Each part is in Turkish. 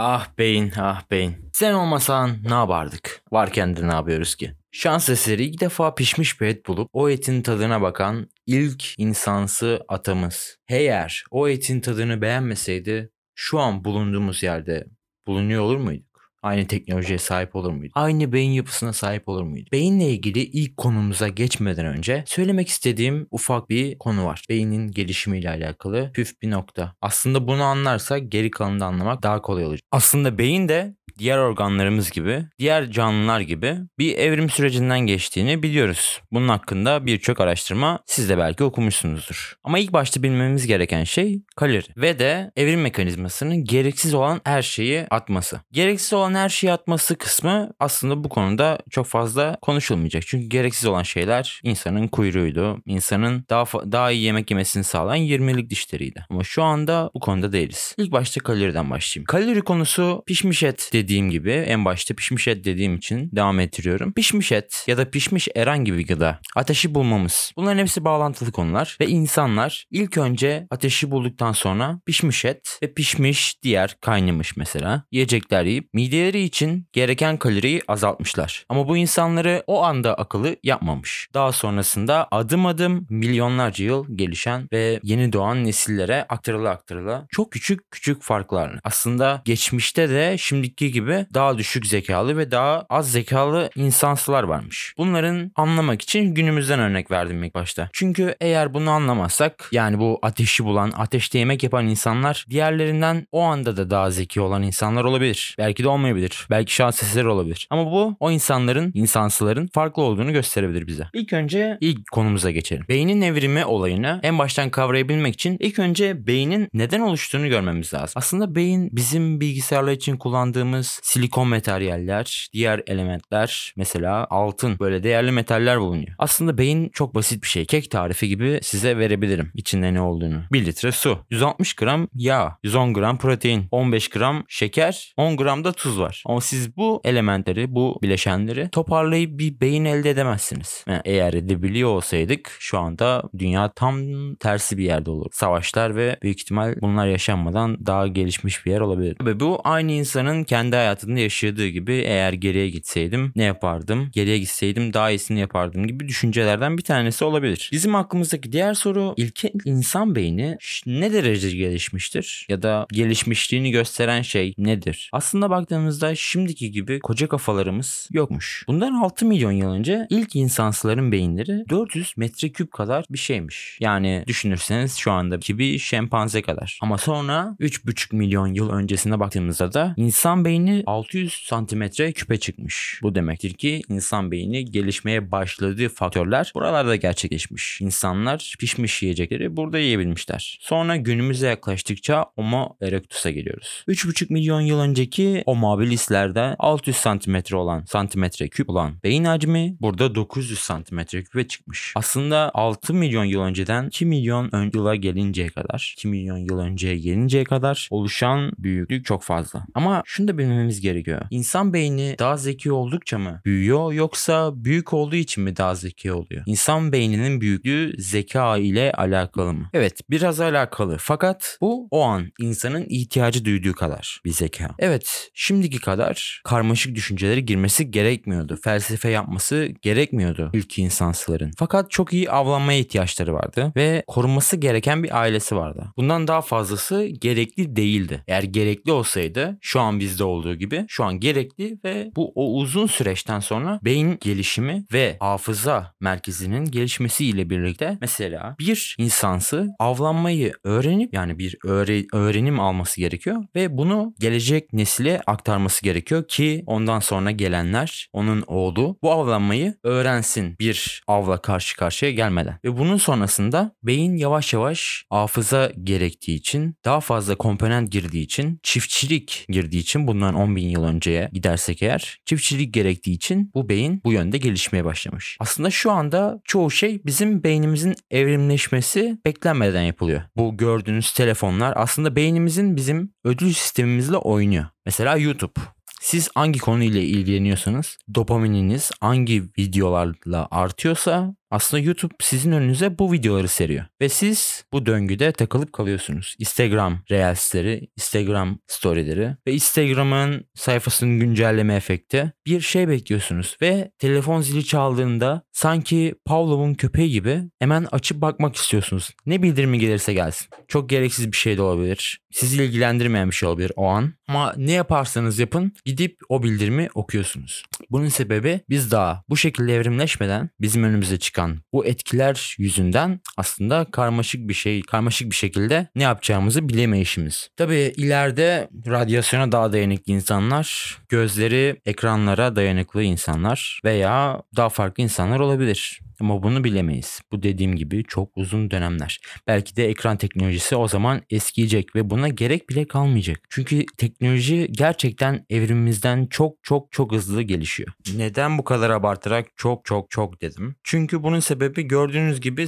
Ah beyin ah beyin. Sen olmasan ne yapardık? Varken de ne yapıyoruz ki? Şans eseri ilk defa pişmiş bir et bulup o etin tadına bakan ilk insansı atamız. Eğer o etin tadını beğenmeseydi şu an bulunduğumuz yerde bulunuyor olur muyduk? Aynı teknolojiye sahip olur muyduk? Aynı beyin yapısına sahip olur muyduk? Beyinle ilgili ilk konumuza geçmeden önce söylemek istediğim ufak bir konu var. Beynin gelişimiyle alakalı püf bir nokta. Aslında bunu anlarsak geri kalanını anlamak daha kolay olacak. Aslında beyin de diğer organlarımız gibi, diğer canlılar gibi bir evrim sürecinden geçtiğini biliyoruz. Bunun hakkında birçok araştırma siz de belki okumuşsunuzdur. Ama ilk başta bilmemiz gereken şey kalori ve de evrim mekanizmasının gereksiz olan her şeyi atması. Gereksiz olan her şeyi atması kısmı aslında bu konuda çok fazla konuşulmayacak. Çünkü gereksiz olan şeyler insanın kuyruğuydu. insanın daha daha iyi yemek yemesini sağlayan 20'lik dişleriydi. Ama şu anda bu konuda değiliz. İlk başta kaloriden başlayayım. Kalori konusu pişmiş et dediğim gibi en başta pişmiş et dediğim için devam ettiriyorum. Pişmiş et ya da pişmiş herhangi bir gıda ateşi bulmamız. Bunların hepsi bağlantılı konular ve insanlar ilk önce ateşi bulduktan sonra pişmiş et ve pişmiş diğer kaynamış mesela yiyecekler yiyip mideleri için gereken kaloriyi azaltmışlar. Ama bu insanları o anda akıllı yapmamış. Daha sonrasında adım adım milyonlarca yıl gelişen ve yeni doğan nesillere aktarıla aktarıla çok küçük küçük farklarla. Aslında geçmişte de şimdiki gibi daha düşük zekalı ve daha az zekalı insansılar varmış. Bunların anlamak için günümüzden örnek verdim ilk başta. Çünkü eğer bunu anlamazsak yani bu ateşi bulan, ateşte yemek yapan insanlar diğerlerinden o anda da daha zeki olan insanlar olabilir. Belki de olmayabilir. Belki şans eseri olabilir. Ama bu o insanların, insansıların farklı olduğunu gösterebilir bize. İlk önce ilk konumuza geçelim. Beynin evrimi olayını en baştan kavrayabilmek için ilk önce beynin neden oluştuğunu görmemiz lazım. Aslında beyin bizim bilgisayarlar için kullandığımız silikon materyaller, diğer elementler mesela altın böyle değerli metaller bulunuyor. Aslında beyin çok basit bir şey. Kek tarifi gibi size verebilirim içinde ne olduğunu. 1 litre su, 160 gram yağ, 110 gram protein, 15 gram şeker, 10 gram da tuz var. Ama siz bu elementleri, bu bileşenleri toparlayıp bir beyin elde edemezsiniz. Yani eğer edebiliyor olsaydık şu anda dünya tam tersi bir yerde olur. Savaşlar ve büyük ihtimal bunlar yaşanmadan daha gelişmiş bir yer olabilir. Ve bu aynı insanın kendi hayatında yaşadığı gibi eğer geriye gitseydim ne yapardım? Geriye gitseydim daha iyisini yapardım gibi düşüncelerden bir tanesi olabilir. Bizim aklımızdaki diğer soru ilkel insan beyni ne derece gelişmiştir? Ya da gelişmişliğini gösteren şey nedir? Aslında baktığımızda şimdiki gibi koca kafalarımız yokmuş. Bundan 6 milyon yıl önce ilk insansıların beyinleri 400 metreküp kadar bir şeymiş. Yani düşünürseniz şu andaki bir şempanze kadar. Ama sonra 3,5 milyon yıl öncesine baktığımızda da insan beyni 600 santimetre küpe çıkmış. Bu demektir ki insan beyni gelişmeye başladığı faktörler buralarda gerçekleşmiş. İnsanlar pişmiş yiyecekleri burada yiyebilmişler. Sonra günümüze yaklaştıkça Homo erectus'a geliyoruz. 3,5 milyon yıl önceki Homo habilislerde 600 santimetre olan santimetre küp olan beyin hacmi burada 900 santimetre küpe çıkmış. Aslında 6 milyon yıl önceden 2 milyon ön yıla gelinceye kadar 2 milyon yıl önceye gelinceye kadar oluşan büyüklük çok fazla. Ama şunu da bilmemiz gerekiyor. İnsan beyni daha zeki oldukça mı büyüyor yoksa büyük olduğu için mi daha zeki oluyor? İnsan beyninin büyüklüğü zeka ile alakalı mı? Evet biraz alakalı fakat bu o an insanın ihtiyacı duyduğu kadar bir zeka. Evet şimdiki kadar karmaşık düşünceleri girmesi gerekmiyordu. Felsefe yapması gerekmiyordu ilk insansıların. Fakat çok iyi avlanmaya ihtiyaçları vardı ve korunması gereken bir ailesi vardı. Bundan daha fazlası gerekli değildi. Eğer gerekli olsaydı şu an bizde olduğu gibi şu an gerekli ve bu o uzun süreçten sonra beyin gelişimi ve hafıza merkezinin gelişmesiyle birlikte mesela bir insansı avlanmayı öğrenip yani bir öğre, öğrenim alması gerekiyor ve bunu gelecek nesile aktarması gerekiyor ki ondan sonra gelenler onun oğlu bu avlanmayı öğrensin bir avla karşı karşıya gelmeden. Ve bunun sonrasında beyin yavaş yavaş hafıza gerektiği için daha fazla komponent girdiği için çiftçilik girdiği için bundan 10 bin yıl önceye gidersek eğer çiftçilik gerektiği için bu beyin bu yönde gelişmeye başlamış. Aslında şu anda çoğu şey bizim beynimizin evrimleşmesi beklenmeden yapılıyor. Bu gördüğünüz telefonlar aslında beynimizin bizim ödül sistemimizle oynuyor. Mesela YouTube. Siz hangi konuyla ilgileniyorsanız dopamininiz hangi videolarla artıyorsa Aslında YouTube sizin önünüze bu videoları seriyor. Ve siz bu döngüde takılıp kalıyorsunuz. Instagram Reels'leri, Instagram storyleri ve Instagram'ın sayfasının güncelleme efekti. Bir şey bekliyorsunuz ve telefon zili çaldığında sanki Pavlov'un köpeği gibi hemen açıp bakmak istiyorsunuz. Ne bildirimi gelirse gelsin. Çok gereksiz bir şey de olabilir. Sizi ilgilendirmeyen bir şey olabilir o an. Ama ne yaparsanız yapın gidip o bildirimi okuyorsunuz. Bunun sebebi biz daha bu şekilde evrimleşmeden bizim önümüze çıkan bu etkiler yüzünden aslında karmaşık bir şey, karmaşık bir şekilde ne yapacağımızı bilemeyişimiz. Tabii ileride radyasyona daha dayanıklı insanlar, gözleri ekranlara dayanıklı insanlar veya daha farklı insanlar olabilir. Ama bunu bilemeyiz. Bu dediğim gibi çok uzun dönemler. Belki de ekran teknolojisi o zaman eskiyecek ve buna gerek bile kalmayacak. Çünkü teknoloji gerçekten evrimimizden çok çok çok hızlı gelişiyor. Neden bu kadar abartarak çok çok çok dedim? Çünkü bunun sebebi gördüğünüz gibi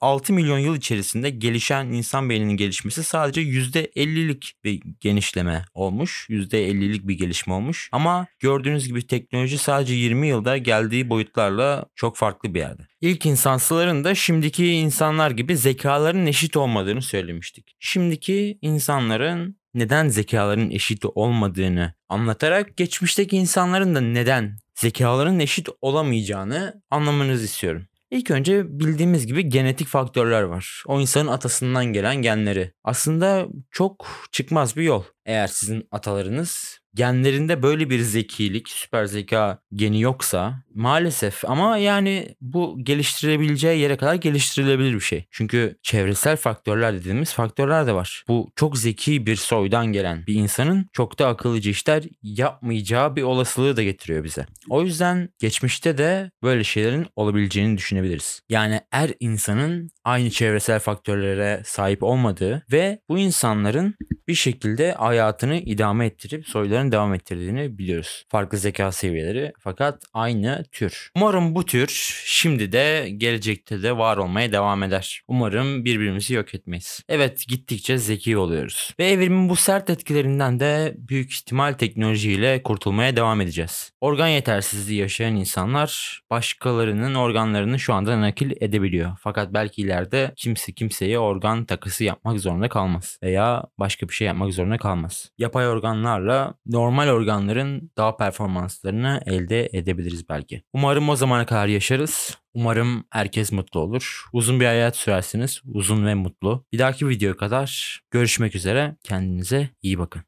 6 milyon yıl içerisinde gelişen insan beyninin gelişmesi sadece %50'lik bir genişleme olmuş. %50'lik bir gelişme olmuş. Ama gördüğünüz gibi teknoloji sadece 20 yılda geldiği boyutlarla çok farklı bir yer vardı. İlk insansıların da şimdiki insanlar gibi zekaların eşit olmadığını söylemiştik. Şimdiki insanların neden zekaların eşit olmadığını anlatarak geçmişteki insanların da neden zekaların eşit olamayacağını anlamanızı istiyorum. İlk önce bildiğimiz gibi genetik faktörler var. O insanın atasından gelen genleri. Aslında çok çıkmaz bir yol. Eğer sizin atalarınız genlerinde böyle bir zekilik, süper zeka geni yoksa maalesef ama yani bu geliştirebileceği yere kadar geliştirilebilir bir şey. Çünkü çevresel faktörler dediğimiz faktörler de var. Bu çok zeki bir soydan gelen bir insanın çok da akıllıca işler yapmayacağı bir olasılığı da getiriyor bize. O yüzden geçmişte de böyle şeylerin olabileceğini düşünebiliriz. Yani her insanın aynı çevresel faktörlere sahip olmadığı ve bu insanların bir şekilde hayatını idame ettirip soylarını devam ettirdiğini biliyoruz. Farklı zeka seviyeleri fakat aynı tür. Umarım bu tür şimdi de gelecekte de var olmaya devam eder. Umarım birbirimizi yok etmeyiz. Evet gittikçe zeki oluyoruz. Ve evrimin bu sert etkilerinden de büyük ihtimal teknolojiyle kurtulmaya devam edeceğiz. Organ yetersizliği yaşayan insanlar başkalarının organlarını şu anda nakil edebiliyor. Fakat belki ileride kimse kimseye organ takısı yapmak zorunda kalmaz. Veya başka bir şey yapmak zorunda kalmaz. Yapay organlarla normal organların daha performanslarını elde edebiliriz belki. Umarım o zamana kadar yaşarız. Umarım herkes mutlu olur. Uzun bir hayat sürersiniz. Uzun ve mutlu. Bir dahaki videoya kadar görüşmek üzere. Kendinize iyi bakın.